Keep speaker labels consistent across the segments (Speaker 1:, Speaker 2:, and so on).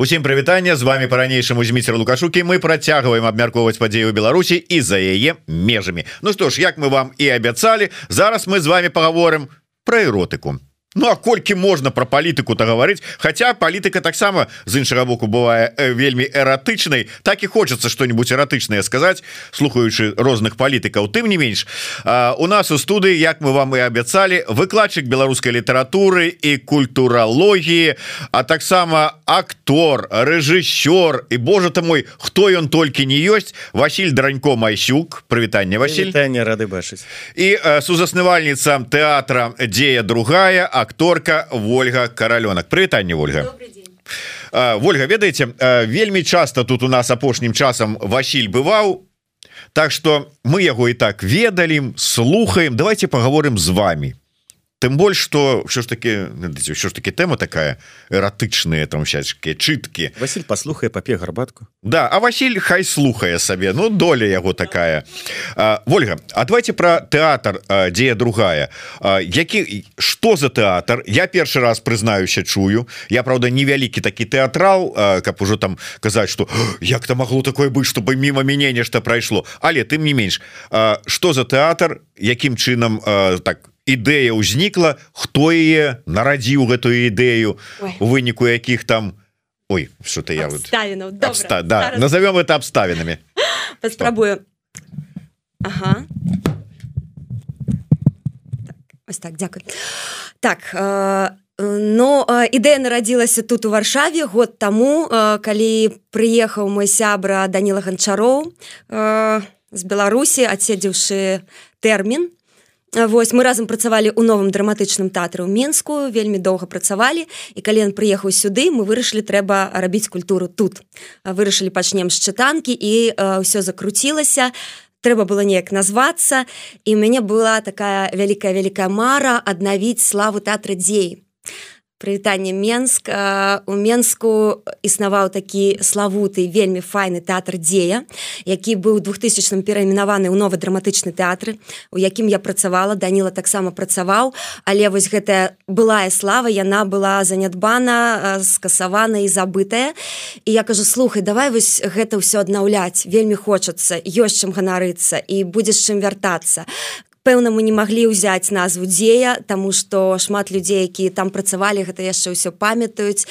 Speaker 1: Усім прывітання з вами по-ранейшаму зміцер лукашукі мы працягваем абмяркоўваць падзею Беларусі і за яе межамі. Ну што ж як мы вам і абяцалі зараз мы з вами паговорым про эротыку Ну а колькі можна про палітыку-то гаварыць? Хаця палітыка таксама з іншага боку бывае э, вельмі эратычнай. Так і хочется что-нибудь эратычнае сказаць слухаючы розных палітыкаў. Тым не менш а, у нас у студыі як мы вам і абяцалі выкладчык беларускай літаратуры і культуралогіі а таксама актор рэжысёр. І Боже ты мой хто ён толькі не ёсць? Василь дранько майсюк прывітанне Василь
Speaker 2: рады бачыць.
Speaker 1: І э, сузаснавальніца тэатра дзея другая а акторка Вольга каралёнак. Прывітанне Вольга Вольга ведаеце вельмі часто тут у нас апошнім часам Василь бываў Так что мы яго і так ведалі слухаем. Давайте поговорим з вами тым больш что що ж таки що ж таки тэма такая эратычная там всяческие чытки
Speaker 2: Василь послухае папе гарбатку
Speaker 1: Да а Василь хай слухае сабе Ну доля яго такая. А, Вольга А давайте про тэатр дзея другая а, які что за тэатр я першы раз прызнаюся чую. Я правда невялікі такі тэатрал каб ужо там казаць что як то магло такое быть чтобы мимо мяне нешта прайшло але тым не менш что за тэатр якім чынам так ідэя ўзнікла хто яе нарадзіў гэтую ідэю у выніку якіх там Ой что-то я вот Обста... да. назовем это абставінамі.
Speaker 3: Паспрабую. Ага. так, ось так дзякуй так э... Но ідэя нарадзілася тут у варшаве год таму калі прыехаў мой сябра Даніла ганчароў з Беларусі адседзеўшы тэрмін Вось мы разам працавалі ў новым драматычным тэатры ў Мску вельмі доўга працавалі і калі ён прыехаў сюды мы вырашылі трэба рабіць культуру тут. Вырашылі пачнем з чытанкі і ўсё закруцілася трэба было неяк назвацца і у мяне была такая вялікая вялікая мара аднавіць славу тэатра дзеі прывітанне Менск. У Менску існаваў такі славуты вельмі файны тэатр дзея які быў 2000 перайменаваны ў новы драматычны тэатры у якім я працавала Даніла таксама працаваў. Але вось гэтая былая слава яна была занядбана скасавана і забытая. І я кажу слухай давай вось гэта ўсё аднаўляць. Вельмі хочацца ёсць чым ганарыцца і будзеш чым вяртацца пэўна мы не маглі ўзяць назву дзея тому что шмат людзей якія там працавалі гэта яшчэ ўсё памятаюць.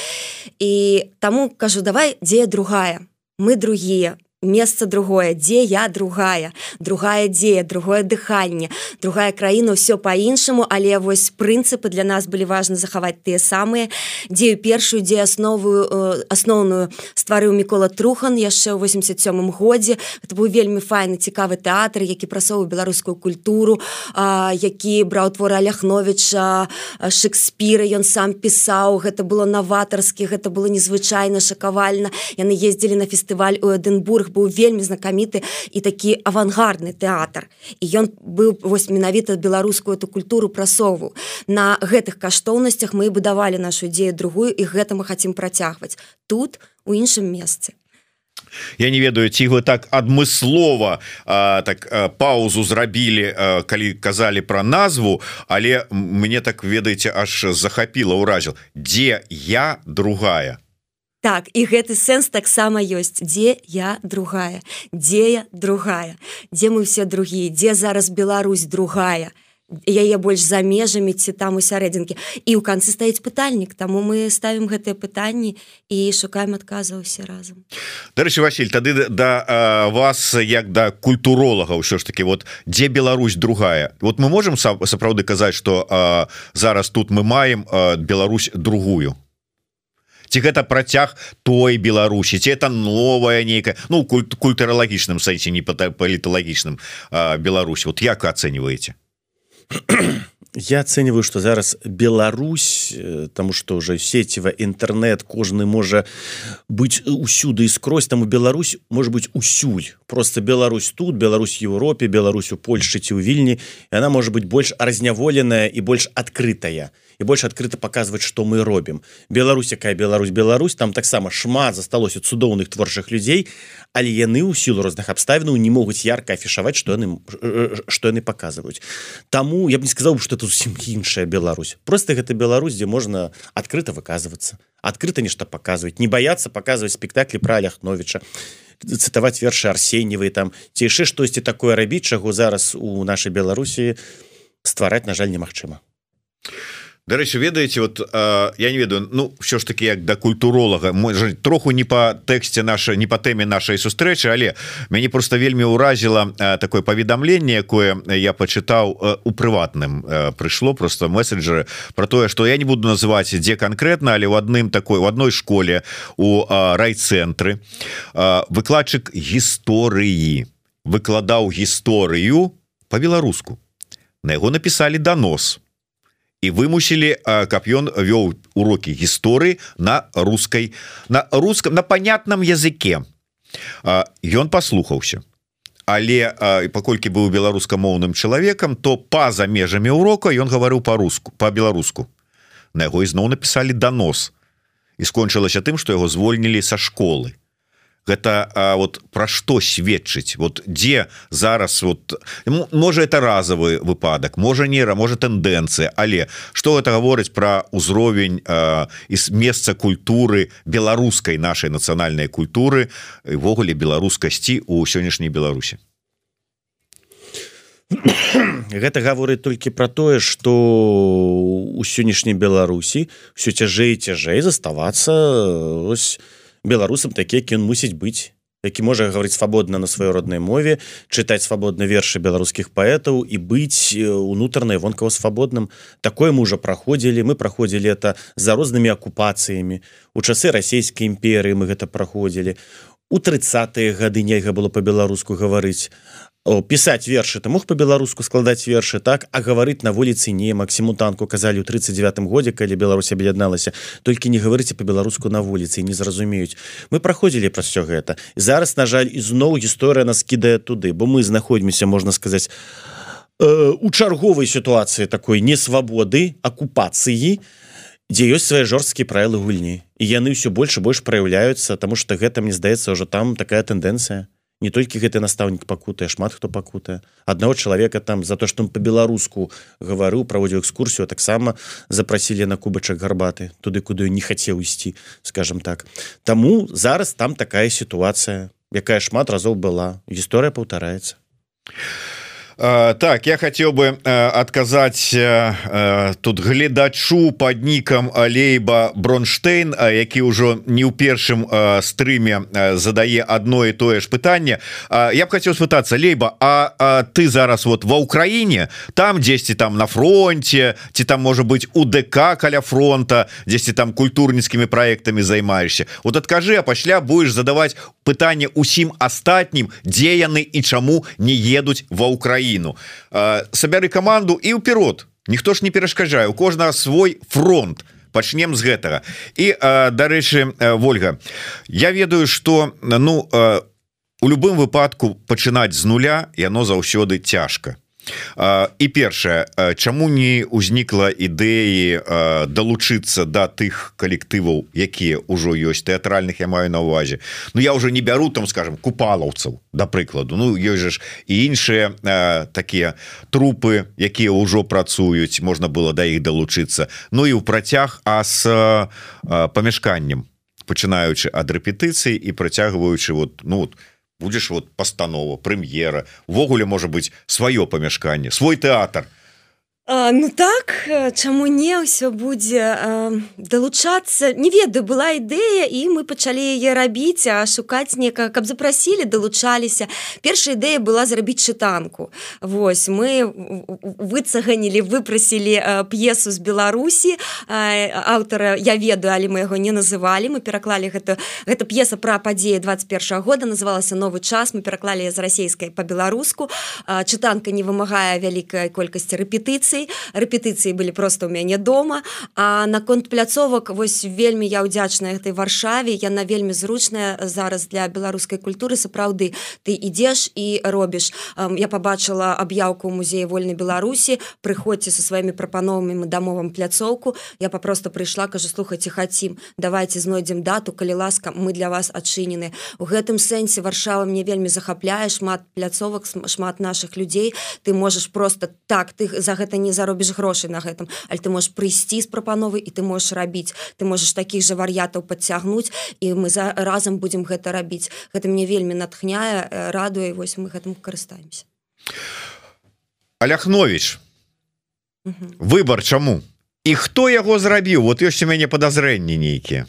Speaker 3: І таму кажу давай дзея другая. Мы другія месца другое дзе я другая. Другая дзея другое дыханне другая краіна ўсё по-іншаму але вось прынцыпы для нас былі важны захаваць тыя самыя. Дзею першую дзе асновую э, асноўную стварыў мікола трухан яшчэ ў 87 годзе. Это быў вельмі файны цікавы тэатр які прасову беларускую культуру а, які браў творы аляхновича шекспіра ён сам пісаў. Гэта было наватарскі гэта было незвычайна шакавальна. Яны ездзілі на фестываль у эденбург быў вельмі знакаміты і такі авангардны тэатр. І ён быў вось менавіта беларускую эту культуру прасову на гэтых каштоўнасцях мы будавалі нашу ідзею другую і гэта мы хацім працягваць. Тут у іншым месцы.
Speaker 1: Я не ведаю ці вы так адмыслова а, так а, паузу зрабілі калі казалі про назву але мне так ведаеце аж захапіла ўразіл дзе я другая
Speaker 3: Так і гэты сэнс таксама ёсць. Дзе я другая? Дзе я другая? Дзе мы все другія? Дзе зараз Беларусь другая? Яе больш за межамі ці там у сярэдзінкі? І ў канцы стаіць пытальнік таму мы ставім гэтыя пытанні і шукаем адказа ўсе разам.
Speaker 1: Дарэчы Васіль тады да а, вас як да культуролага ўсё ж таки вот дзе Беларусь другая? Вот мы можемм сапраўды казаць что зараз тут мы маем Беларусь другую ці гэта працяг той Беларусі ці это новая нейкая ну культ культуралагічным сэнсе не паліталагічным Беларусь. Вот як оцениваете?
Speaker 2: Я оцениваю что зараз Беларусь тому что уже сетева интернет кожны можа быть усюды і скрозь там у Беларусь может быть усюль просто Беларусь тут Беларусь Еўропе Беларусь у Польшчы ці ў вільні она может быть больш разняволеная і больш адкрытая і больш адкрыта показваць что мы робім Беларусь якая Беларусь? Беларусь там таксама шмат засталося цудоўных творчых людзей але яны ў сілу розных абставінаў не могуць ярко афішаваць что яны что яны показваюць Таму я б не сказаў что это зусім іншая Беларусь. Просто гэта Беларусь дзе можна адкрыта выказвацца адкрыта нешта показваць не баяцца показваць спектаклі пра ляхновича цытаваць вершы арсеньевай там ці яшчэ штосьці такое рабіць чаго зараз у нашай беларусі ствараць на жаль немагчыма
Speaker 1: Дарэчы ведаеце вот э, я не ведаю Ну все ж таки як да культуролага можа троху не по тэксце наша не по тэме нашай сустрэчы але мяне просто вельмі ўразіла э, такое паведамленне якое я пачытаў э, у прыватным э, прыйшло просто месседжеры про тое что я не буду называть дзе конкретно але у адным такой у одной школе у э, райцэнтры э, выкладчык гісторыі выкладаў гісторыю по-беларуску на яго написали донос у і вымусілі каб ён вёў урокі гісторыі на рускай на рускам на понятным языке. Ён паслухаўся але паколькі быў беларускамоўным чалавекам то па-за межамі урока ён гаварыў по-руску по-беларуску на яго ізноў написали донос. І скончылася тым што яго звольнілі са школы гэта а, вот пра што сведчыць? Вот дзе зараз вот можа это разовы выпадак можа нера можа тэндэнцыя але что это гаворыць про ўзровень из месца культуры беларускай нашай нацыянальнай культуры івогуле беларускасці у сённяшняй Беларусі?
Speaker 2: Гэта гаворыць толькі про тое что у сённяшняй Беларусі все цяжэй цяжэй заставацца ось беларусам такі які ён мусіць быць які можа гаварыць свабодна на сваёй роднай мове чытаць свабодна вершы беларускіх паэтаў і быць унутранай вонкава свабодным. Такое мы уже праходзілі. Мы праходзілі это за рознымі акупацыямі. У часы расійскай імперыі мы гэта праходзілі. У тридцатые гады нельга было по-беларуску гаварыць пісаць вершы ты мог по-беларуску складаць вершы так а гаварыць на вуліцы не Масіму танку казалі ў 39 годзе калі Беларусь аб'ядналася толькі не гаварыце по-беларуску на вуліцы не зразумеюць мы праходзілі праз все гэта. Зараз на жаль ізноў гісторыя нас кідае туды бо мы знаходзімся можна сказаць э, у чарговай сітуацыі такой несвабоды акупацыі дзе ёсць свае жорсткія правілы гульні. І яны ўсё больш больш праяўляюцца тому что гэта мне здаецца ўжо там такая тэндэнцыя не толькі гэты настаўнік пакутае шмат хто пакутае аднаго чалавека там за то он по-беларуску гаварыў праводзіў экскурсію таксама запрасілі на кубачак гарбаты туды куды не хацеў ісці скажем так. Таму зараз там такая сітуацыя якая шмат разоў была. Гісторыя паўтараецца.
Speaker 1: а так я хотел бы адказаць тут гледачу под нікам алейба бронштейн які ўжо не ў першым стрыме задае одно і тое ж пытанне. Я б хотел спытацца лейба А ты зараз вот ва Украіне там дзесьці там на фронте ці там можа быть у ДК каля фронта дзесьці там культурніцкімі проектамі займаешься. Вот адкажы а пасля будешь задавать пытанне усім астатнім дзе яны і чаму не едуць ва Украіне краіну сабяры каманду і ўперод ніхто ж не перашкаджае у кожнага свой фронт. Пачнем з гэтага. І дарэчы Вольга я ведаю что ну у любым выпадку пачынаць з нуля яно заўсёды цяжка і першае чаму не ўзнікла ідэі далучыцца да тых калектываў якія ўжо ёсць тэатральных я маю на увазе Ну я уже не бяру там скажем купалаўцаў да прыкладу. Ну ёсць жа ж і іншыя такія трупы якія ўжо працуюць можна было да іх далучыцца. Ну і ў працяг а с памяшканнем пачынаючы ад рэпетыцыі і працягваючы вот ну вот будешь вот постанова прэм'ера увогуле можа быть сваё памяшканне свой тэатр
Speaker 3: А, ну так чаму не ўсё будзе далучацца. Не ведаю была ідэя і мы пачалі яе рабіць а шукаць нека каб запрасілі далучаліся. Першая ідэя была зрабіць чытанку. Вось мы выцаганілі выпрасілі п'есу з беларусі аўтара я ведаю але мы яго не называлі. Мы пераклалі гэта гэта п'еса пра падзеі 21 года называлася новы час мы пераклалі з расійскай по-беларуску чытанка не вымагае вялікай колькасці рэпетыцыі рэпетыцый рэпетыцыі былі просто у мяне дома. А наконт пляцовак вось вельмі я ўдзячная этой варшаве. Яна вельмі зручная зараз для беларускай культуры. Сапраўды ты ідзеш і робіш. Я побачыла аб'яўку ў музеі вольнай беларусі. Прыходзьце со сваімі прапановамі дамовам пляцоўку. Я папросту прыйшла кажу слухайте хацім давайте знойдзем дату калі ласка мы для вас адчынены у гэтым сэнсе варшава мне вельмі захапляе шмат пляцовак шмат наших людзей. Ты можешь просто так ты за гэта не заробіш грошай на гэтым аль ты можешь прыйсці з прапановы і ты можешь рабіць ты можешь таких же вар'ятаў подцягнуць і мы за разам будемм гэта рабіць гэта мне вельмі натхняе э, радуе вось мы гэтым карыстаемся
Speaker 1: аляхнович выбор чаму і хто яго зрабіў вот ёсць у мяне подазрэнні нейкія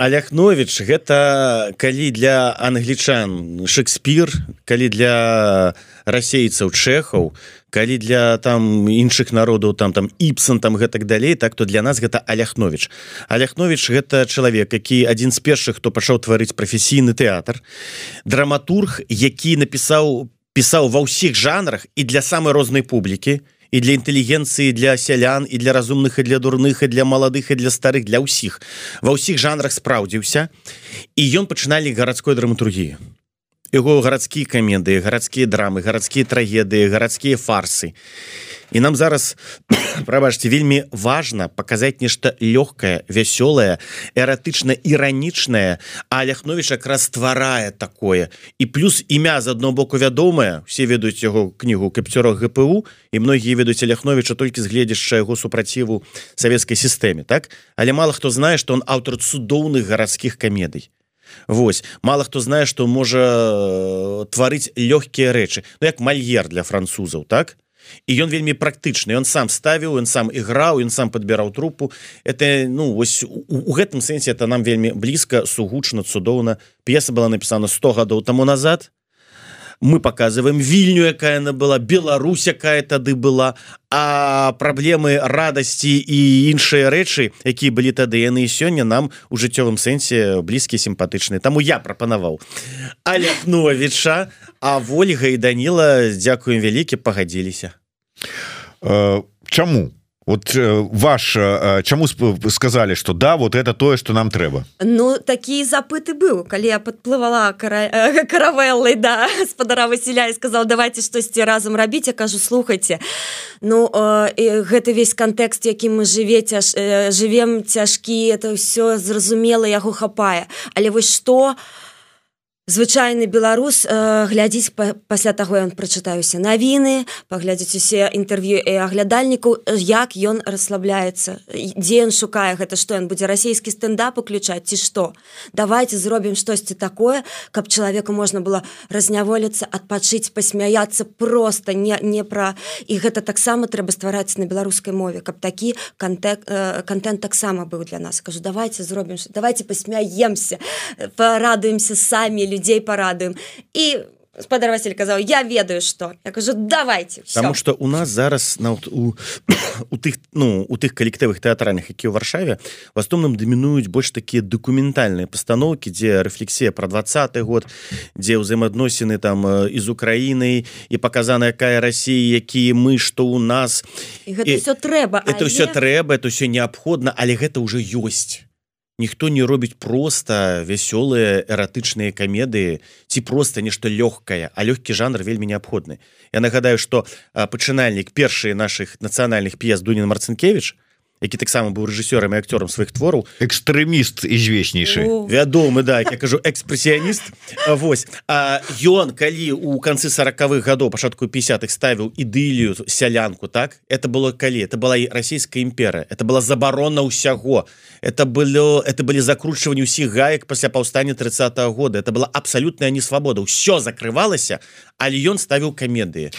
Speaker 2: Аляхнович гэта калі для англічан Шекспір калі для расейцаў чэхаў калі для там іншых народаў там там іпсан там гэтак далей так то для нас гэта Аляхнович Аляхнович гэта чалавек які адзін з першых хто пачаў тварыць прафесійны тэатр драматург які напісаў пісаў ва ўсіх жанрах і для самай рознай публікі і для інтэлігенцыі для сялян і для разумных і для дурных і для маладых і для старых для ўсіх. Ва ўсіх жанрах спраўдзіўся і ён пачыналі гарадской драматургіі яго гарадскія камедыі гарадскія драмы гарадскія трагедыі гарадскія фарсы. І нам зараз прабачце вельмі важно показать нешта лёгкае вясёлае эратычна іранічнае а ляхнович якраз стварае такое. І плюс імя з адно боку вядомае. Все ведаюць яго кнігу капцёра гпу і многія ведаюць ляхновича толькі з гледзяшча яго супраціву савецкай сістэме так? Але мало хто знае что он аўтар цудоўных гарадскіх камедый Вось. Мало хто знае что можа э, тварыць лёгкія рэчы. Ну, як мальер для французаў так? І ён вельмі практычны. Он сам ставіў он сам іграў ён сам подбіраў трупу. Это ну вось у, гэтым сэнсе это нам вельмі блізка сугучна цудоўна. П'еса была напісана 100 гадоў тому назад мы показываем вільню якая она была Беларусь якая тады была. А праблемы радасці і іншыя рэчы якія былі тады яны і сёння нам у жыццёвым сэнсе блізкія сімпатычныя. Таму я прапанаваў аляхновіча а ольга і даніла дзякуем вялікі пагадзіліся.
Speaker 1: Э, чаму вот э, ваш э, чаму сказали что да вот это тое что нам трэба
Speaker 3: Ну такі запыты быў калі я подплывала кара... Э, каравеллай да спадара Васіля і сказал давайте штосьці разам рабіць я кажу слухайте Ну э, гэты весь кантэкст якім мы жыве цяж э, жывем цяжкі это все зразумела яго хапае. Але вось что у звычайны беларус э, глядзіць па, пасля таго ён прачытаюся навіны паглядзець усе інтэрв'ю і аглядальнікаў як ён расслабляецца дзе ён шукае гэта што ён будзе расійскі стендап уключаць ці што. Давайте зробім штосьці такое каб чалавеку можна было разняволіцца адпачыць пасмяяться просто не не пра. І гэта таксама трэба ствараць на беларускай мове каб такі контент э, контент таксама быў для нас. Кажу давайте зробім давайте пасмяемся парадуемся самі людзей парадуем і спадар Василь казаў я ведаю что я кажу давайте
Speaker 2: потому что у нас зараз на у, у тых ну у тых калектывых тэатральных які ў варшаве в асноўным дамінуюць больш такія дакументальныя пастаноўкі дзе рэфлексія про двадцатый год дзе ўзаемаадносіны там из Украіны і показана якая Росія якія мы что у нас
Speaker 3: і гэта і, все трэба
Speaker 2: это все але... трэба это все неабходна але гэта уже ёсць ніхто не робіць просто вясёлыя эратычныя камедыі ці просто нешта лёгкае а лёгкі жанр вельмі неабходны. Я нагадаю что пачынальнік першыя наших нацыянальных п'ес Дунін марцинкевич які таксама быў рэжысёрам і акцёрам сваіх твораў.
Speaker 1: Экстрэміст ізвечнейшы.
Speaker 2: Вядомы да я кажу экспрэсіяніст. Вось. А ён калі у канцы сороковых гадоў пачатку 50-х ставіў ідылію сялянку так это было калі? Это была і расійская імперыя. Это была забарона ўсяго. Это было это былі закручванні ўсіх гаек пасля паўстання 30 -го года. Это была абсалютная несвабода. Ўсё закрывалася але ён ставіў камедыі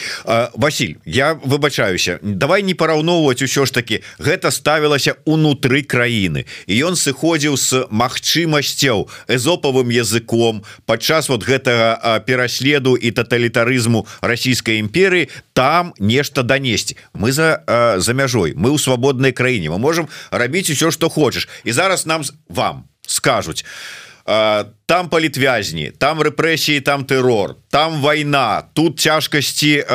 Speaker 1: Василь я выбачаюся давай не параўноўваць усё ж таки гэта ставілася унутры краіны. І ён сыходзіў з магчымасцяў эзопавым языком падчас вот гэтага пераследу і тоталітарызму расійскай імперыі там нешта данесці. Мы за за мяжой. Мы ў свабоднай краіне. Мы можем рабіць усё что хочаш. І зараз нам вам скажуць там палітвязні там рэпрэсіі там тэрор там вайна тут цяжкасці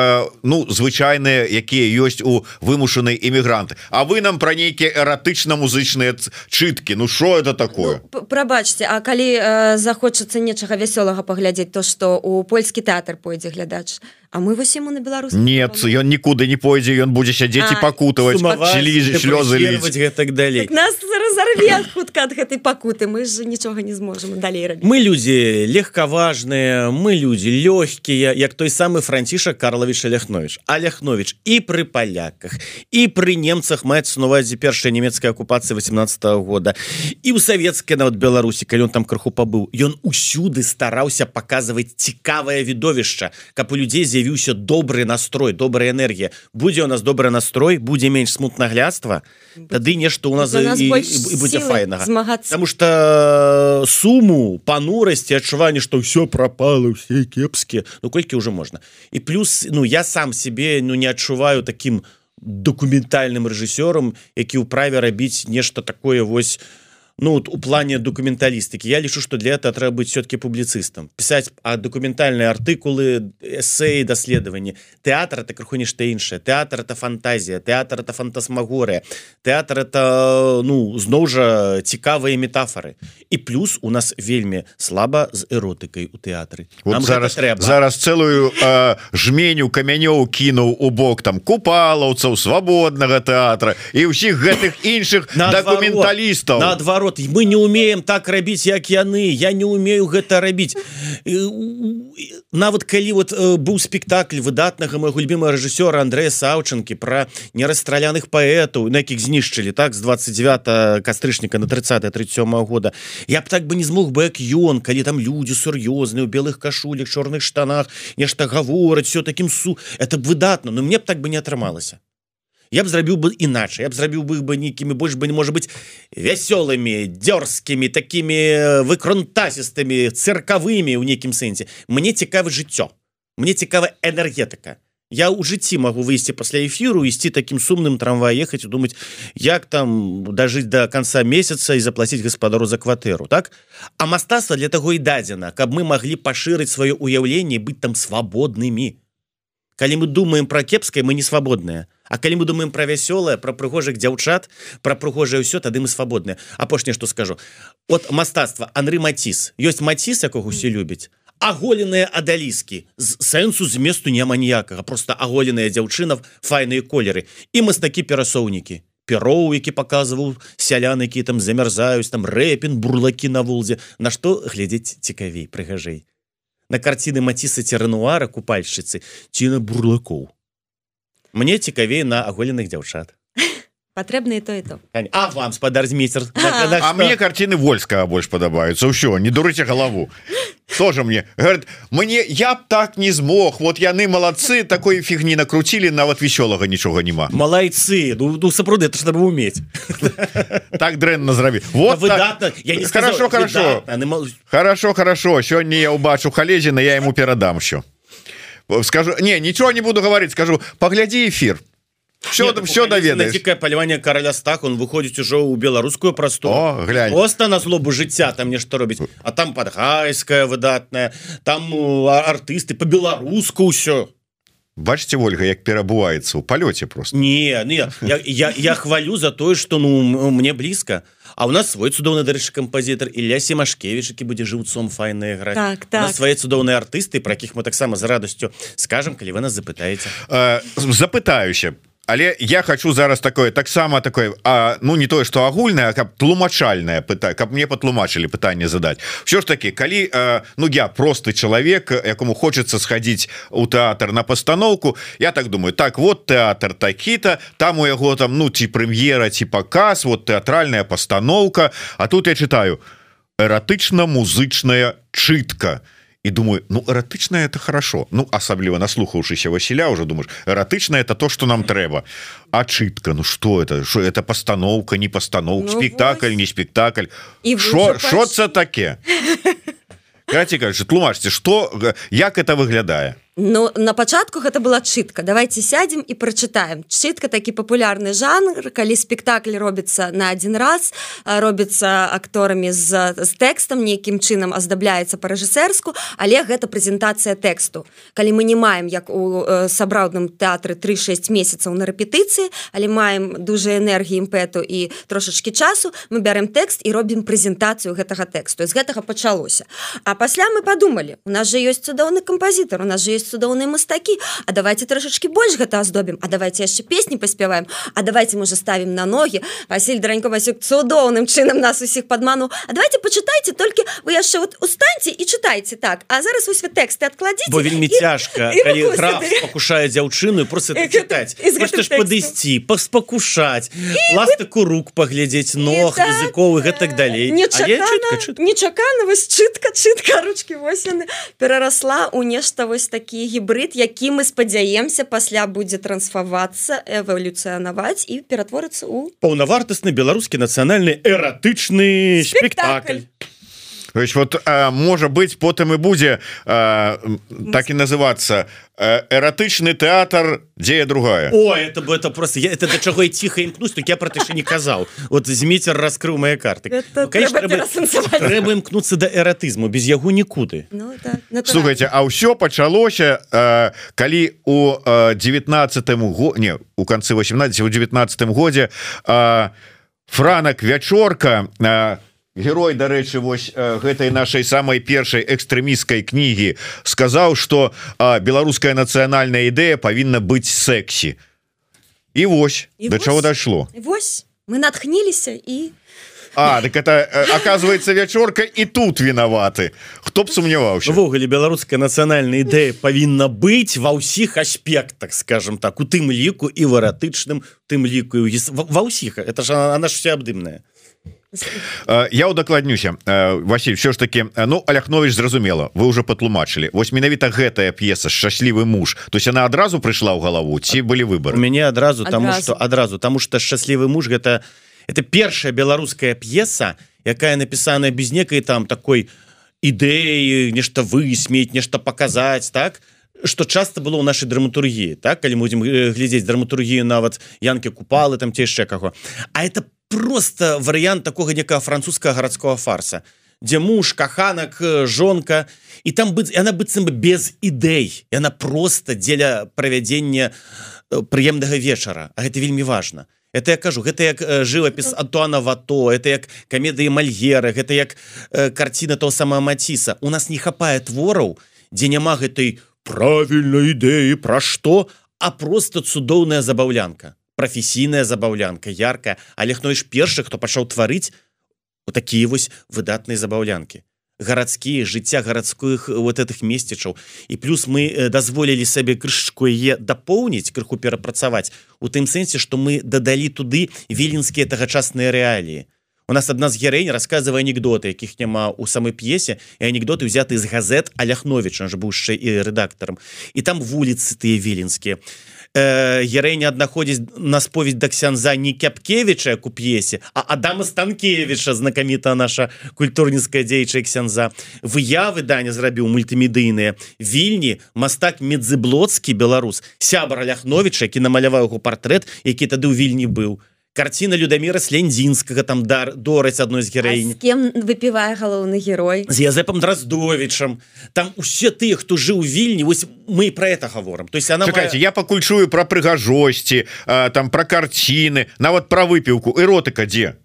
Speaker 1: ну звычайныя якія ёсць у вымушанай эмігранты А вы нам пра нейкія эратычна-музычныя чыткі Ну що это такое?
Speaker 3: Ну, прабачце А калі захочацца нечага вясёлага паглядзець то што у польскі тэатр пойдзе глядач А мы вось ему на беларус
Speaker 1: нет ён нікуды не пойдзе ён будзе сядзець і пакутаваць слёзы
Speaker 2: так далей
Speaker 3: так нас разорве хутка ад гэтай пакуты мы же нічога не зможам далей рабіць.
Speaker 2: мы людзі легкаважныя мы людзі лёгкія як той самы франціша карлович ляхнович аляхнович і пры паляках і пры немцах. Маецца нувазе першая нямецкая акупацыя 18 -го года. І ў савецкай нават беларусі калі ён там крыху пабыў ён усюды стараўся паказваць цікавае відовішча каб у людзей з'явіўся добры настрой добрая энергія будзе у нас добры настрой будзе менш смутнаглядства тады нешта у нас, нас і, і будзе файнага
Speaker 3: змагацца
Speaker 2: потому что э, суму панурасці адчуванне что ўсё пропало все кепскія Ну колькі уже можна і плюс ну я сам себе ну не адчуваю таким документальным рэжысёрам які ў праве рабіць нешта такое вось у ну вот у плане документалістыкі я лічу что для этого трэба быть все-таки публіцыстам писать а документальные артыкулы эсеі даследаванні тэатр это крыху нешта іншае тэатр это фантазія тэатр это фантасмагорыя тэатр это ну зноў жа цікавыя метафоры. І плюс у нас вельмі слаба з эротыкай у тэатры.
Speaker 1: Вот зараз трэба. зараз целую э, жменю камянёў кінуў у бок там купалаўцаў свабоднага тэатра і ўсіх гэтых іншых документалістаў
Speaker 2: наадварот наоборот мы не умеем так рабіць як яны. Я не умею гэта рабіць. Нават калі вот э, быў спектакль выдатнага моего любимого рэжысёра Андрея саўчынкі про нерастраляных паэтаў на якіх знішчылі так з 29 кастрычніка на 30 37 года. Я б так бы не змог бы як ён калі там людзі сур'ёзныя у белых кашулях чорных штанах нешта гавораць все таким су это б выдатна но мне б так бы не атрымалася я б зрабіў бы іначай я б зрабіў бы бы нейкімі больш бы не можа быть вясёлымі дзёрзкімі такими э, выкрунтасістымі цыркавымі ў нейкім сэнсе мне цікава жыццё мне цікава энергетыка я ў жыцці могу выйсці пасля эфіру ісці таким сумным трамвай ехаць думаць як там дажыць до конца месяца і заплаціць гаспадару за кватэру так? А мастацтва для таго і дадзена каб мы маглі пашырыць сваё уяўленне быць там свабоднымі калі мы думаем про кепскае мы не свабодныя А калі мы думаем про вясёлае про прыгожых дзяўчат про прыгожае ўсё тады мы свабодныя. Апошняе что скажу. От мастацтва Анры Маціс ёсць маціс якога усе любяць? Аголеныя адаліскі з сэнсу зместу няма ніякага. Просто аголеныя дзяўчынаў файныя колеры. І мастакі перасоўнікі. Пероў які показываў сялян які там замярзаюць там рэпін бурлакі на вулзе на што глядзець цікавей прыгажэй? На карціны маціса церэнуара купальшчыцы ці на бурлакоў мне цікавей на аголеных дзяўчат.
Speaker 3: Патрэбна то і то.
Speaker 2: А вам спадар змейцер
Speaker 1: А мне карціны вольска больш падабаюцца. Ўсё не дурыце галаву. Тоже мне. Говорит мне я б так не змог. Вот яны малацы такой фігні накруцілі нават вясёлага нічога няма.
Speaker 2: Малайцы ну, ну сапраўды это чтобы уметь.
Speaker 1: Так дрэнна зрабі. Вот
Speaker 2: выдатна,
Speaker 1: так. я не хорошо хорошо. хорошо хорошо. Сёння я убачу халезіна я ему перадам що скажу не нічого не буду говорить скажу поглядзі эфир. Все там все даведаешь
Speaker 2: дзікае паляванне караля стак он выходзіць ужо ў беларускую просту
Speaker 1: глянь.
Speaker 2: Просто на злобу жыцця там нешта робіць а там падгайская выдатная там артысты по-беларуску ўсё
Speaker 1: бачце ольга як перабуваецца ў палёце просто
Speaker 2: не не я, я, я хвалю за тое что ну мне блізка. А у нас свой цудоўны дарэчы кампазітар Ілля семашкевич які будзе жыўцом файная гра
Speaker 3: так, так.
Speaker 2: свае цудоўныя артысты про якіх мы таксама з радасцю скажем калі вы нас запытаеце.
Speaker 1: Э, запытаюся. по але я хочу зараз такое таксама такое а, ну не тое что агульная каб тлумачальная пыта каб мне патлумачылі пытанне задать все ж таки калі а, ну я просты чалавек якому хочется сходить у тэатр на постановку я так думаю так вот тэатр такі-то там у яго там ну ці прэм'ера ці показ вот тэатральная постановка А тут я читаю эратычна-музычная чытка и і думаю ну эратычна это хорошо. Ну асабліва наслухаўшыся Васіля уже думаешь эратычна это то что нам трэба а чытка Ну что это? Что это постановка не постанов ну, спектакль не спектакль? І что це таке? Тлумачце что як это выглядае
Speaker 3: Ну на пачатку гэта была чытка. Давайте сядзем і прачытаем. Чытка такі папулярны жанр. Калі спектакль робіцца на один раз робіцца акторамі з, з тэкстам нейкім чынам аздабляецца па-рэжысэрску але гэта прэзентацыя тэксту. Калі мы не маем як у э, сабраўдным тэатры 36 месяцаў на рэпетыцыі але маем дужа энергіі імпэту і трошачки часу мы бярем тэкст і робім прэзентацыю гэтага тэксту. З гэтага пачалося. А пасля мы подумалі у нас же ёсць цудоўны кампазітар у нас же есть цудоўныя мастакі А давайте трошачки больш гэта аздобім А давайте яшчэ песні паспяваем А давайте мы уже ставим на ногі Василь дранько Васюк цудоўным чынам нас усіх падману А давайте почытайте толькі вы яшчэ вот устаньце і чытайце так. А зараз усе тэксты адкладзіце
Speaker 2: бо вельмі цяжка пакушае дзяўчыну просто чытаць падысці паспакушаць ластыку рук паглядзець ног так, языковы гэтак далей
Speaker 3: нечакана вось чытка чытка ручки восьны перарасла у нешта вось такі такі гібрид які мы спадзяемся пасля будзе трансфавацца эвалюцыянаваць і ператворыцца у
Speaker 2: паўнавартасны беларускі нацыянальны эратычны спектакль
Speaker 1: есть вот а, можа быть потым і будзе а, так і называться эратычны тэатр дзе другая
Speaker 2: О это бы это просто я это да чаго ціха імкнусь так я про ты не казаў вот змейцер раскрыў мои карты. Ну, трэба імкнуцца да эратызму без яго нікуды
Speaker 1: ну, так, слухайте А ўсё пачалося калі у 19 го не у канцы 18 у 19 годзе франак вячорка на герой дарэчы вось гэтай нашай самой першай экстрэміскай кнігі сказаў что беларуская нацыянальная ідэя павінна быць сексі і вось і да чаго дайшло?
Speaker 3: Вось мы натхніліся і
Speaker 1: А так это оказывается вячорка і тут вінаваты. Хто б сумняваўся?
Speaker 2: Ввогуле беларуская нацыянальная ідэя павінна быць ва ўсіх аспектах скажем так у тым ліку і варатычным тым ліку ва ўсіх. Это ж она ж все абдымная
Speaker 1: я удакладнюся. Василь все ж таки ну аляхнович зразумела вы уже патлумачылі вось менавіта гэтая п'еса шчаслівы муж то есть она адразу прыйшла ў галаву ці былі выборы
Speaker 2: мяне адразу тому что адразу тому что шчаслівы муж гэта это першая беларуская п'еса якая напісаная без некай там такой ідэі нешта высмеять нешта показать так что часто было ў нашай драматургіі так калі будем глядзець драматургію нават янкі купалы там ці яшчэ каго а это по просто варыянт такого некага французскага гарадского фарса. Дзе муж каханак э, жонка і там быць яна быццам бы без ідэй. Яна просто дзеля правядзення э, прыемнага вечара. А гэта вельмі важно это я кажу гэта як э, жывапіс антуана вато это як камедыі мальгера гэта як карціна того сама маціса у нас не хапае твораў дзе няма гэтай правільнай ідэі пра што? а просто цудоўная забаўлянка прафесійная забаўлянка яркая. Алехновіш першы хто пачаў тварыць у такія вось выдатныя забаўлянкі гарадскія жыцця гарадскіх вот этих месцічаў і плюс мы дазволілі сабе крышку е дапоўніць крыху перапрацаваць у тым сэнсе что мы дадалі туды віленскія тагачасныя рэаліі. У нас адна з герень рассказывае анекдоты якіх няма у самой п'есе і анекдоты взяты з газет аляхновича ж быўшчы і рэдактарам і там вуліцы тыя віленскія. і э, Ярэня аднаходзіць на споведь да ксянза не кяпкевича у п'есе а Адама станкевича знакаміта наша культурніцкая дзейчая ксянза. Выявы даня зрабіў мультымедыйныя. Вільні мастак медзыблоцкі беларус сябра ляхновича які намаляваў яго партрэт які тады ў вільні быў карціна людаміра слендзінскага там дар дораць адной з гераінь
Speaker 3: кем выпівае галоўны герой
Speaker 2: з язэпам драздовічам там усе тыя хто жыў вільні вось мы про это гаворам то есть она
Speaker 1: Чакайте, моя... я пакуль чую про прыгажосці там про карціны нават про выпіўку эротыка дзе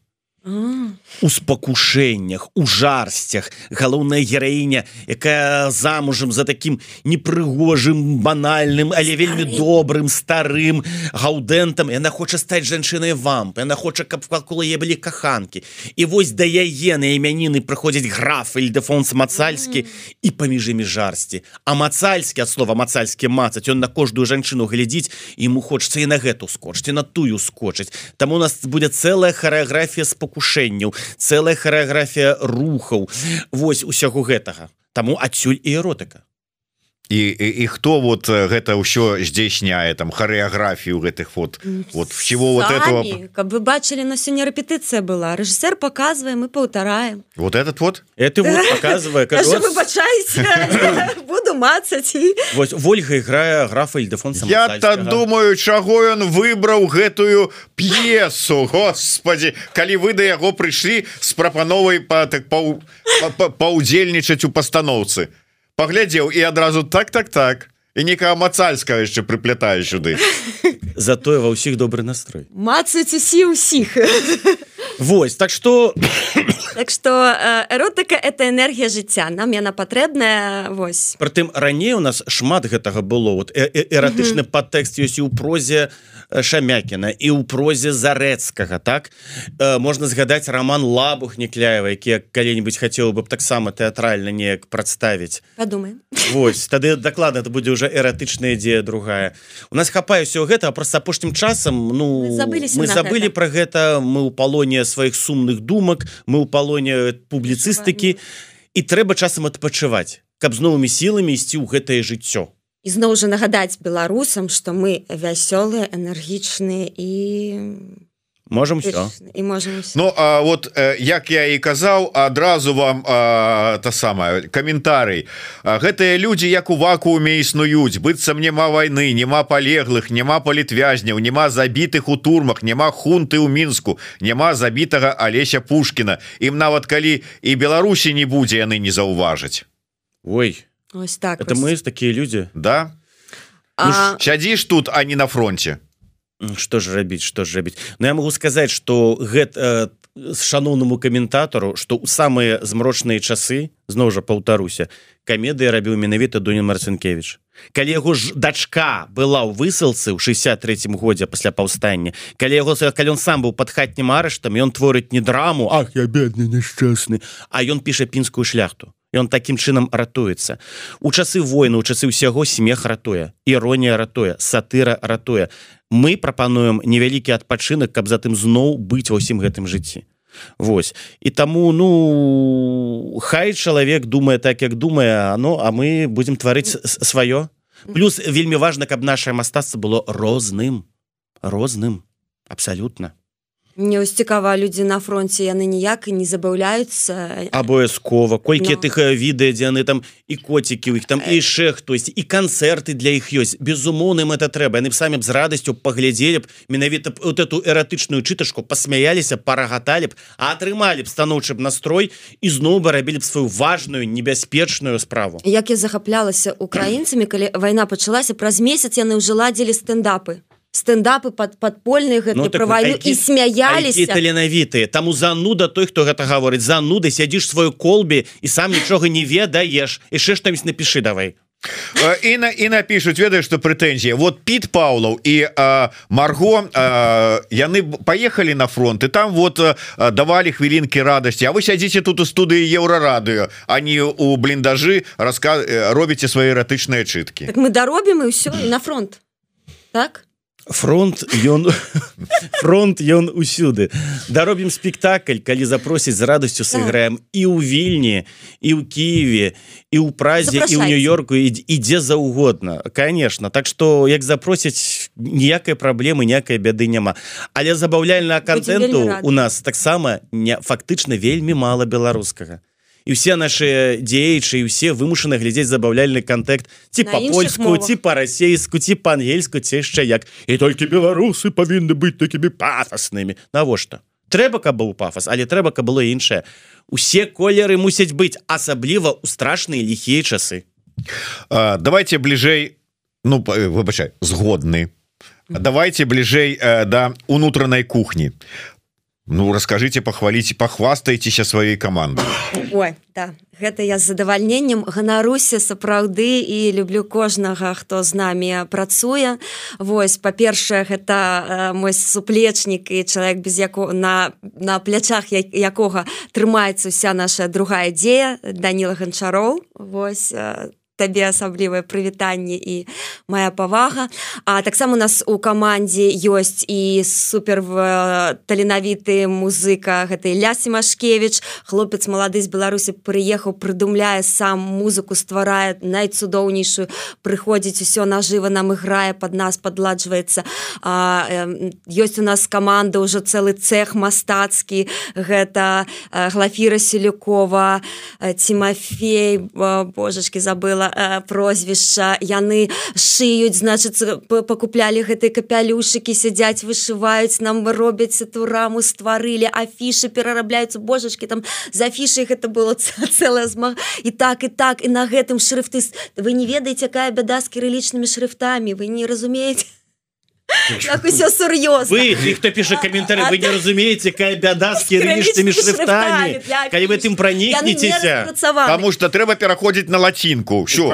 Speaker 2: у спакушэннях у жарсцях. Галоўная гераіня якая замужам за таким непрыгожым банальным але вельмі добрым старым гаўдэнтам яна хоча стаць жанчынай вамп. Яна хоча каб вакол е былі каханкі. І вось да яе на імяніны прыходзіць граф ільдэфонс мацальскі і паміж імі жарсці. А мацальскі ад слова мацальскі мацаць ён на кожную жанчыну глядзіць ему хочется і на гэту скочці на тую скочыць. Там у нас будзе цэлая харэаграфія спаку пакушэнняў. Цэлая харэаграфія рухаў. Вось усяго гэтага. Таму адсюль і эротыка
Speaker 1: і, і, і хто вот гэта ўсё здзейсняе там харэаграфію гэтых вот вот чего вот этого?
Speaker 3: каб вы бачылі на сёння рэпетыцыя была. Рэжысэр показывае мы паўтараем.
Speaker 1: Вот этот вот?
Speaker 2: Это вот показывае
Speaker 3: буду мацаць
Speaker 2: вот Вольга играе графа Ильдефон
Speaker 1: я так думаю чаго ён выбраў гэтую п'есу Господи. Калі вы да яго прыйшлі з прапановай па так паўдзельнічаць у пастаноўцы. то паглядзеў і адразу так так так. І некая мацальская яшчэ прыплятае сюды.
Speaker 2: Затое ва ўсіх добры настрой.
Speaker 3: Мацаць усі ўсіх.
Speaker 2: Вось так что
Speaker 3: так что эротыка это энергія жыцця. Нам яна патрэбная Вось.
Speaker 2: Прытым раней у нас шмат гэтага было. Вот эратычны падтэкст ёсць і ў прозе шамякіна. І ў прозе зарэцкага так? Э, можна згадаць роман лабух некляева які калі-нибудь хацеў бы таксама тэатральна неяк прадставіць.
Speaker 3: Подумаем
Speaker 2: Вось тады дакладна это будзе уже эратычная ідзея другая. У нас хапае ўсё гэта просто апошнім часам ну
Speaker 3: забыліся
Speaker 2: мы забылі про гэта мы ў палоне сваіх сумных думак мы ў палоне публіцыстыкі. І трэба часам адпачываць каб з новымі сіламі ісці ў гэтае жыццё
Speaker 3: ізноў жа нагадаць беларусам што мы вясёлыя энергічныя і
Speaker 2: можем все
Speaker 3: і можем
Speaker 1: Ну а вот як я і казаў адразу вам а, та самая каментарый. Гэтыя людзі як у вакууме існуюць быццам няма войны няма палеглых няма палітвязняў няма забітых у турмах няма хунты ў мінску няма забітага алеся пушкина ім нават калі і беларусі не будзе яны не заўважаць.
Speaker 2: Ой
Speaker 3: Ось так
Speaker 2: это
Speaker 3: ось.
Speaker 2: мы такие люди.
Speaker 1: Да?
Speaker 3: А,
Speaker 1: ну, сядзіш тут а не на фронте.
Speaker 2: Что ж рабіць что ж рабіць но я могу сказать что гэта э, шаноўнаму каментатару что у самыя змрочныя часы зноў жа паўтаруся камедыя рабіў менавіта Дунін марцинкевич калі яго ж дачка была ў высылцы ў 63 годзе пасля паўстання калі яго калі он сам быў под хатнім арыштам ён творыць не драму Ах я бедны няшчасны а ён піша пінскую шляхту он таким чынам ратуецца. У часы войны у часы ўсяго смех ратуе іронія ратуе сатыра ратуе. Мы прапануем невялікі адпачынак каб затым зноў быць ва ўсім гэтым жыцці. Вось. І таму ну хай чалавек думае так як думае оно а мы будемм тварыць сваё. Плюс вельмі важна каб наше мастацтва было розным. Розным. Абсалютна
Speaker 3: мне ось цікава людзі на фронте яны ніяк і не забаўляюцца
Speaker 2: абавязкова колькі
Speaker 3: Ну.
Speaker 2: тых э, відэа дзе яны там і коцікі у іх там і яшчэ хтось і канцэрты для іх ёсць безумоўным это трэба яны б самі б з радасцю паглядзелі б менавіта вот эту эратычную чытачку пасмяяліся парагаталі б а атрымалі б станоўчы б настрой і зноў бы рабілі б сваю важную небяспечную справу.
Speaker 3: Як я захаплялася украінцамі калі вайна пачалася праз месяц яны ўжо ладзілі стендапы стендапы под подпольные гэты
Speaker 2: Ну, так які-
Speaker 3: і смяяліся.
Speaker 2: таленавітыя таму зануда той хто гэта гаворыць. Зануды сядзіш сваю колбе і сам нічога не ведаеш. Яшчэ штось напішы давай.
Speaker 1: І на і напишуць ведаеш что прэтэнзія. Вот Піт Паўлаў і а, Марго а, яны поехали на фронт і там вот а, давалі хвілінкі радасці. А вы сядзіце тут у студыі еўрарадыё они у бліндажы раска робіце свае эратычныя чыткі.
Speaker 3: Так мы даробім і ўсё на фронт. Так
Speaker 2: фронт ён фронт ён усюды. Даробім спектакль калі запросіць з радасцю сыграем і ў вільні і ў Киеве і ў празе і ў нью-йорку ідзе заўгодна. Конечно так что як запросіць ніякай праблемы някай бяды няма. Але забаўляльна контенту у нас таксама не фактычна вельмі мала беларускага і все наши дзеячы і ўсе вымушаны глядзець забаўляльны контекст ці
Speaker 3: На
Speaker 2: па
Speaker 3: іншых
Speaker 2: польску
Speaker 3: мовах.
Speaker 2: ці па-расейску ці па-ангельску ці яшчэ як. І толькі беларусы павінны быць такімі пафаснымі навошта трэба каб быў пафас але трэба каб было іншае усе колеры мусяць быць асабліва ў страшныя ліхія часы.
Speaker 1: А, давайте бліжэй ну э, выбачай згодны давайте бліжэй э, да унутранай кухні Ну расскажите пахваліце пахвастайцеся сваёй каманды
Speaker 3: Ой да гэта я з задавальненнем ганаруся сапраўды і люблю кожнага хто з намі працуе. Вось па-першае гэта э, мой суплечнік і чалавек без яко на на плячах я- якога трымаецца вся наша другая дзея Даніла ганчароў Вось э, табе асаблівае прывітанне і моя павага. А таксама у нас у камандзе ёсць і супер таленавіты музыка гэтай лясі Машкевич хлопец малады з Беларусі прыехаў прыдумляе сам музыку стварае найцудоўнейшую прыходзіць усё нажыва нам іграе под нас подладжваецца ёсць у нас каманда ўжо цэлы цех мастацкі. Гэта глафіра селюкова Тимофей божачки забыла э, прозвішча. Яны шыюць значыцца пакуплялі гэтыя капялюшыкі сядзяць вышываюць нам робяць эту раму стварылі афішы перарабляюцца. Божачки там за афішай гэта было цэлая зма. І так і так і на гэтым шрифты вы не ведаеце якая бяда з кірылічнымі шрифтамі вы не разумееце Як усё сур'ёзна
Speaker 2: вы хто піша каментары вы не разумееце якая бяда з кірылічнымі шрифтамі калі вы тым пранікнецеся
Speaker 1: Таму што трэба пераходзіць на лацінку ўсё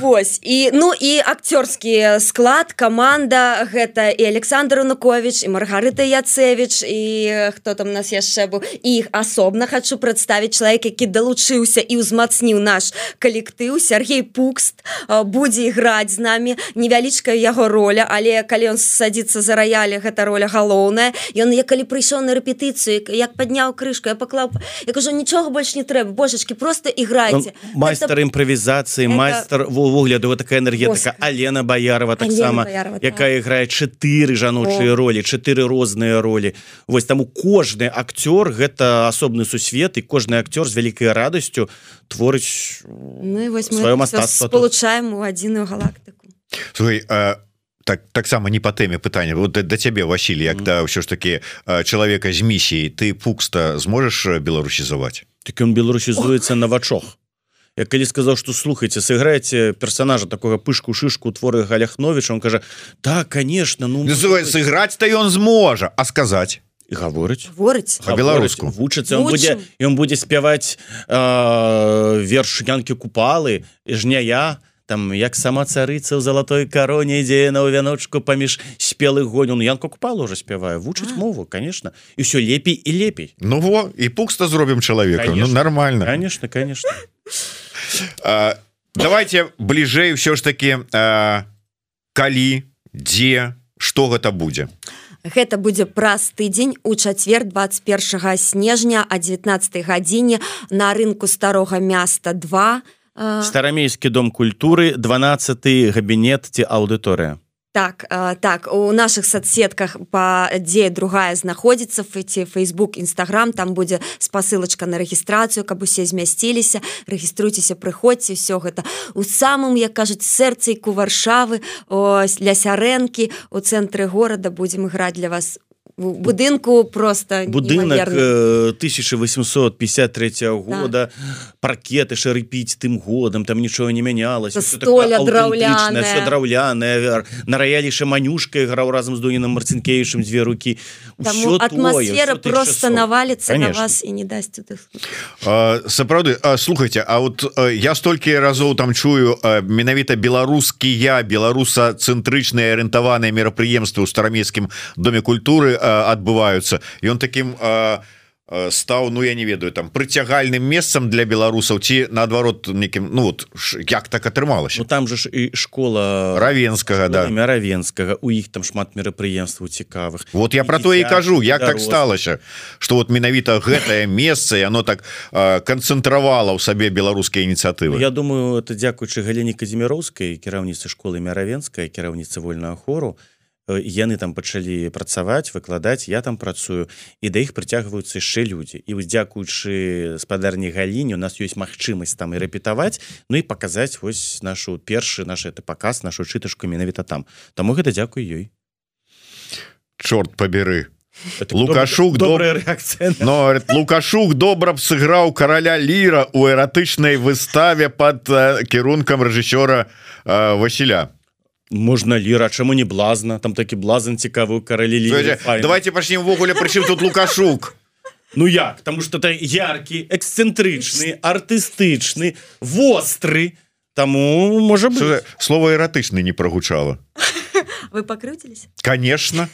Speaker 3: Вось і ну і акцёрскі склад каманда гэта і Александр Унукович і Маргарыта Яцевич і хто там нас яшчэ быў іх асобна хачу прадставіць чалавек які далучыўся і ўзмацніў наш калектыў Сергей Пукст будзе іграць з намі невялічкая яго роля. Але калі ён садзіцца за раяле гэта роля галоўная. Ён я калі прыйшоў на рэпетыцыю як падняў крышку я паклаў я кажу нічога больш не трэба божачки просто іграйце.
Speaker 2: Майстар гэта... імправізацыі это... майстар вугляду вот такая энергетика Алена Баярова таксама якая іграе чатыры жаночыя ролі чатыры розныя ролі. Вось таму кожны акцёр гэта асобны сусвет і кожны акцёр з вялікай радасцю творыць
Speaker 3: ну, сваё мастацтва спалучаем у адзіную галактыку.
Speaker 1: Слухай, а так таксама не по тэме пытання вот да цябе Васіль як да ўсё ж таки чалавека з місіяй ты пукста зможаш беларусізаваць
Speaker 2: так ён беларусізуецца на вачох. Я калі сказаў что слухайте сыграеце персонажа такого пышку шишку творы галяхнович он кажа так конечно ну
Speaker 1: сыграць то ён зможа а сказаць
Speaker 2: гаворыць
Speaker 3: ворыць
Speaker 1: по-беларуску
Speaker 2: вучыцца он будзе ён будзе спяваць э, верш янкі купалы жня я там як сама царыца ў залатой кароне ідзе на ў вяночку паміж спелых гоню Ян купал уже спявае вучыць мову конечно. І все лепей і лепей.
Speaker 1: Ну во і пукста зробім чалавека. Ну, нормально.
Speaker 2: Конечно конечно.
Speaker 1: А, давайте бліжэй все ж таки а, калі дзе что гэта будзе?
Speaker 3: Гэта будзе праз тыдзень у чацвер 21 снежня а 19 гадзіне на рынку старога места 2
Speaker 2: старамейскі дом культуры 12 габінет ці аўдыторыя
Speaker 3: так так у наших соцсетках по дзе другая знаходзіцца ці Facebook нстаграм там будзе спасылочка на рэгістрацыю каб усе змясціліся рэгіструйцеся прыходзьце все гэта у самым як кажуць сэрцайку варшавы ось ля сярэнкі у цэнтры горада будзем іграць для вас будынку просто
Speaker 2: будынак 1853 года да. паркеты шарыпіць тым годам там нічого не мянялася
Speaker 3: драўляная
Speaker 2: на раяліша манюшка граў разам з дуненым марцінкевічым дзве рукі
Speaker 3: атмасфера просто навалится на вас і не дасць
Speaker 1: сапраўды слухайте А вот я столькі разоў там чую менавіта беларускія беларуса цэнтрычныя арыентаваныя мерапрыемствы ў старамейскім доме культуры. А адбываюцца ён таким стаў Ну я не ведаю там прыцягальным месцам для беларусаў ці наадварот некім Ну вот як так атрымалася
Speaker 2: ну, там же ж і школа
Speaker 1: равенскага да.
Speaker 2: равенскага у іх там шмат мерапрыемстваў цікавых.
Speaker 1: Вот я про то і кажу як так сталася что вот менавіта гэтае месца яно так канцэнтравала ў сабе беларускія ініцыятывы
Speaker 2: Я думаю это дзякуючы галіне казіміроўскай кіраўніцы школы мяравенская кіраўніца вольного хору яны там пачалі працаваць выкладаць я там працую і да іх прыцягваюцца яшчэ людзі. І вось дзякуючы спадарні галіне у нас ёсць магчымасць там і рэпетаваць Ну і паказаць вось нашу першы наш это паказ нашу чытачку менавіта там. Таму гэта дзякуй ёй.
Speaker 1: Чорт паберы лукашук добрая
Speaker 2: реакцыя
Speaker 1: но лукашук добра б сыграў караля ліра у эратычнай выставе под кірункам рэжысёра Васіля
Speaker 2: можна ліра чаму не блазна? Там такі блазан цікавую каралі
Speaker 1: давайте пачнем ввогуле прычым тут лукашук.
Speaker 2: Ну як? Тому что ты яркі эксцэнтрычны артыстычны востры таму можа быть
Speaker 1: слово эратычны не прогучала
Speaker 3: вы пакрыцілись
Speaker 1: конечно.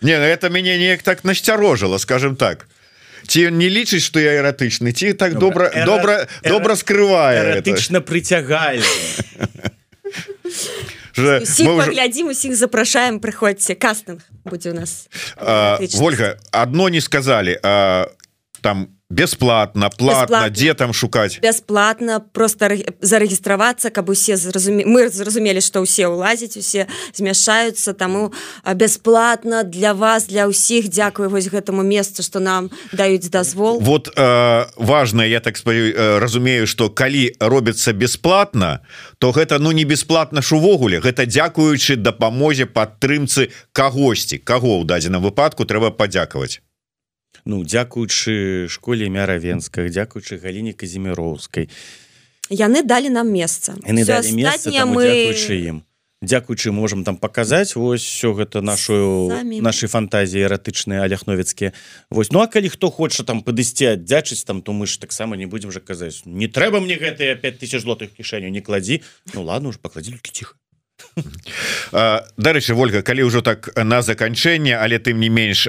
Speaker 1: Не ну, это мяне неяк так насцярожила скажем так. Ці не лічыць что я эратычны ці так добра добра добра скрывае
Speaker 2: эратычна прыцягальна
Speaker 3: глядзім усіх запрашаем прыходзьце кастынг будзе у нас
Speaker 1: Вольга одно не сказали там у бесплатно платно где там шукаць
Speaker 3: бесплатно просто зарэгістравацца каб усе зразуме мы зразумелі что ўсе ўлазіць усе змяшаюцца таму бесплатно для вас для ўсіх Дякую вось гэтаму месцу что нам даюць дазвол
Speaker 1: вот э, важно я так спаю э, разумею что калі робіцца бесплатно то гэта ну не бесплатно ж увогуле. Гэта дзякуючы дапамозе падтрымцы кагосьці. Каго ў дадзеным выпадку трэба падзякаваць
Speaker 2: ну дзякуючы школе мяравенсках дзякуючы галіне казіміроўскай
Speaker 3: яны далі нам месца.
Speaker 2: Яны далі месца мы ім. Дякуючы можем там показаць Вось все гэта нашу нашай фантазіі эратычныя аляхновецкія Вось ну а калі хто хоча там падысці аддзячыць там то мы ж таксама не будзем жа казаць не трэба мне гэтыя 5000 злотых кішэню не кладзі Ну ладно уж пакладзі ціха
Speaker 1: Дарэчы Вольга калі ўжо так на заканчэнне але тым не менш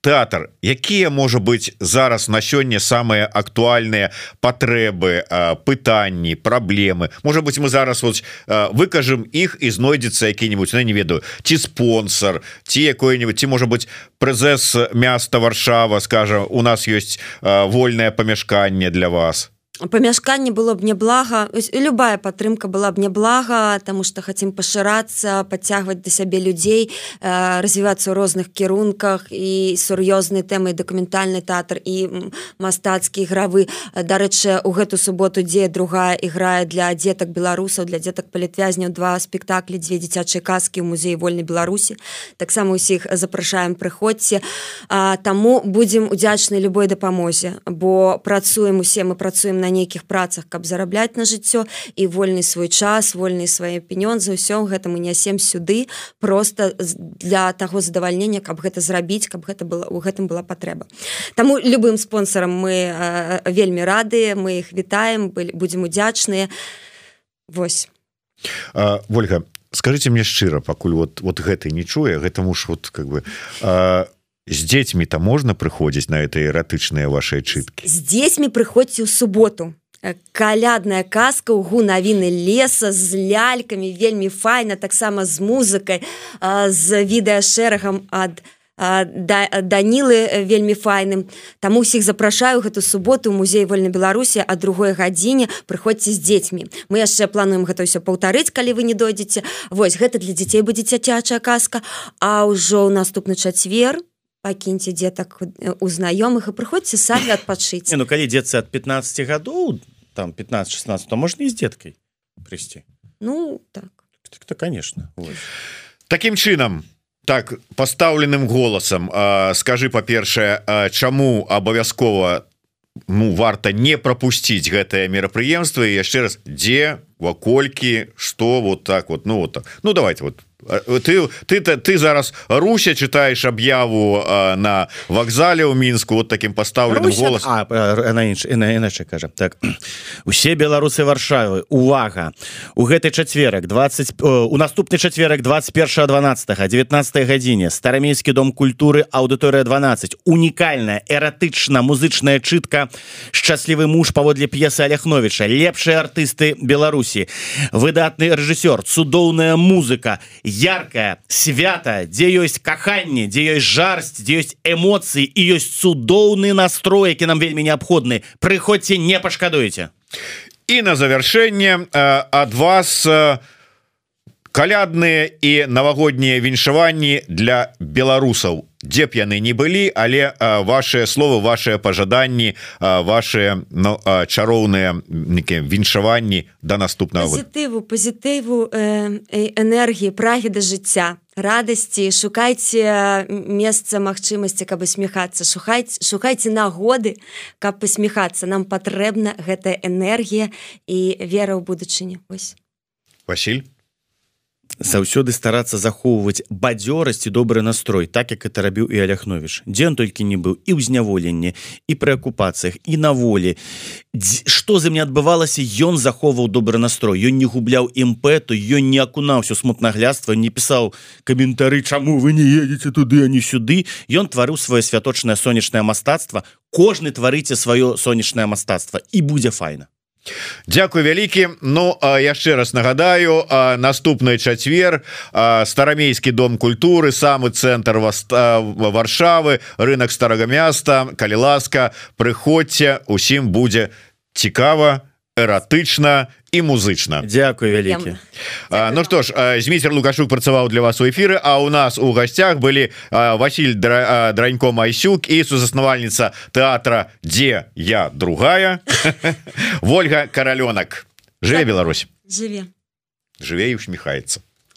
Speaker 1: тэатр якія можа быць зараз на сёння самыя актуальныя патрэбы пытанні праблемы? Можа быть мы зараз вот выкажем іх і знойдзецца які-нибудь на ну, не ведаю ці спонсор ці якое-нибудь ці можа быть прэзес места варшава скажем у нас ёсць вольнае памяшканне для вас. то
Speaker 3: памяшканне было б не блага любая падтрымка была б не блага тому что хотим пашырацца подцягваць да сябе людзей э, развівацца ў розных кірунках і сур'ёзнай тэмай дакументальны тэатр і мастацкі ігравы. Дарэчы у гэту суботу дзе другая іграе для дзетак беларусаў для дзетак палітвязняў два спектаклі дзве дзіцячыя казкі ў музеі вольнай беларусі. Таксама усіх запрашаем прыходзьце. Таму будзем удзячны любой дапамозе бо працуем усе мы працуем на на нейкіх працах каб зарабляць на жыццё і вольны свой час вольны свае пенён за ўсё гэта мы нясем сюды просто для таго задавальнення каб гэта зрабіць каб гэта было у гэтым была патрэба. Таму любым спонсорам мы э, вельмі радыя мы их вітаем будзем удзячныя. Вось.
Speaker 1: А, Вольга скажите мне шчыра пакуль вот вот гэты не чуе гэтаму ж вот как бы а з дзецьмі то можна прыходзіць на это эратычныя ваши чыткі
Speaker 3: з дзецьмі прыходзьце ў суботу калядная казка угу навіны леса з лялькамі вельмі файна таксама з музыкай з відэашэрагам ад да данілы вельмі файным. Там усіх запрашаю гэту суботу музей вольна беларусі а другой гадзіне прыходзьце з дзецьмі мы яшчэ плануем гэта ўсё паўтарыць калі вы не дойдзеце Вось гэта для дзяцей будзе цяцячая казка а ўжо ў наступны чацвер у пакіньце дзетак у знаёмых і прыходзьце самі адпачыць
Speaker 2: ну калі дзецца ад 15 гадоў там 15-16 то можна і з дзеткай прыйсці
Speaker 3: ну так.
Speaker 2: Так то конечно
Speaker 1: таким чынам так пастаўленым голасам скажи па-першае чаму абавязкова ну варта не пропусціць гэтае мерапрыемства? Яшчэ раз дзе во колькі что вот так вот ну вот так. Ну давайте вот ты ты ты, ты зараз руся читаешь об'яву на вокзале у мінску вот таким поставленным голос
Speaker 2: иначе кажа так. Усе беларусы варшавы увага! У гэтай чацверак 20 у наступны чацверак 21 12 19 гадзіне старамейскі дом культуры аўдыторыя 12 унікальная эратычна музычная чытка шчаслівы муж паводле п'есы аляхновича лепшыя артысты беларусі. Выдатны рэжысёр цудоўная музыка. и яркая свята дзе ёсць каханне дзе ёсць жарсць дзе ёсць эмоцыі і ёсць цудоўны настрой які нам вельмі неабходны прыходзьце не пашкадуеце
Speaker 1: і на завяршэнне ад вас калядныя і навагоднія віншаванні для беларусаў. Дзе б яны не былі але ваши словы ваши пожаданні ваши ну, чароўныя віншаванні до наступного
Speaker 3: пазітыву пазітыву э, энергії прагі да жыцця радасці шукайце месца магчымасці каб усміхацца шухаць шукайце нагоды каб пасміхацца нам патрэбна гэтая энергія і вера ў будучыню. Ось
Speaker 1: Василь
Speaker 2: заўсёды старацца захоўваць бадзёрасць і добры настрой так як это рабіў і аляхновіш дзе он толькі не быў і ў зняволенні і пры акупацыях і на волі. Что за мне адбывалася ён захоўваў добры настрой. Ён не губляў імпэту ён не акунаўся смутнаглядства не пісаў каментары чаму вы не едете туды а не сюды? Ён тварыў сваё святочнае сонечнае мастацтва. Кожны тварыце сваё сонечнае мастацтва і будзе файна
Speaker 1: Дякую вялікі. Ну яшчэ раз нагадаю наступны чацвер старамейскі дом культуры самы цэнтр вас варшавы рынок старага места калі ласка прыходзьце усім будзе цікава эратычна і музычна
Speaker 2: Дякую вялікі
Speaker 1: Ну што ж змейцер лукашук працаваў для вас у эфиры А у нас у гасцях былі Васіль дранько майсюк і сузаснавальніца тэатра дзе я другая? Вольга каралёнак жыве Беларусь.
Speaker 3: Жыве
Speaker 1: жыве і усміхаецца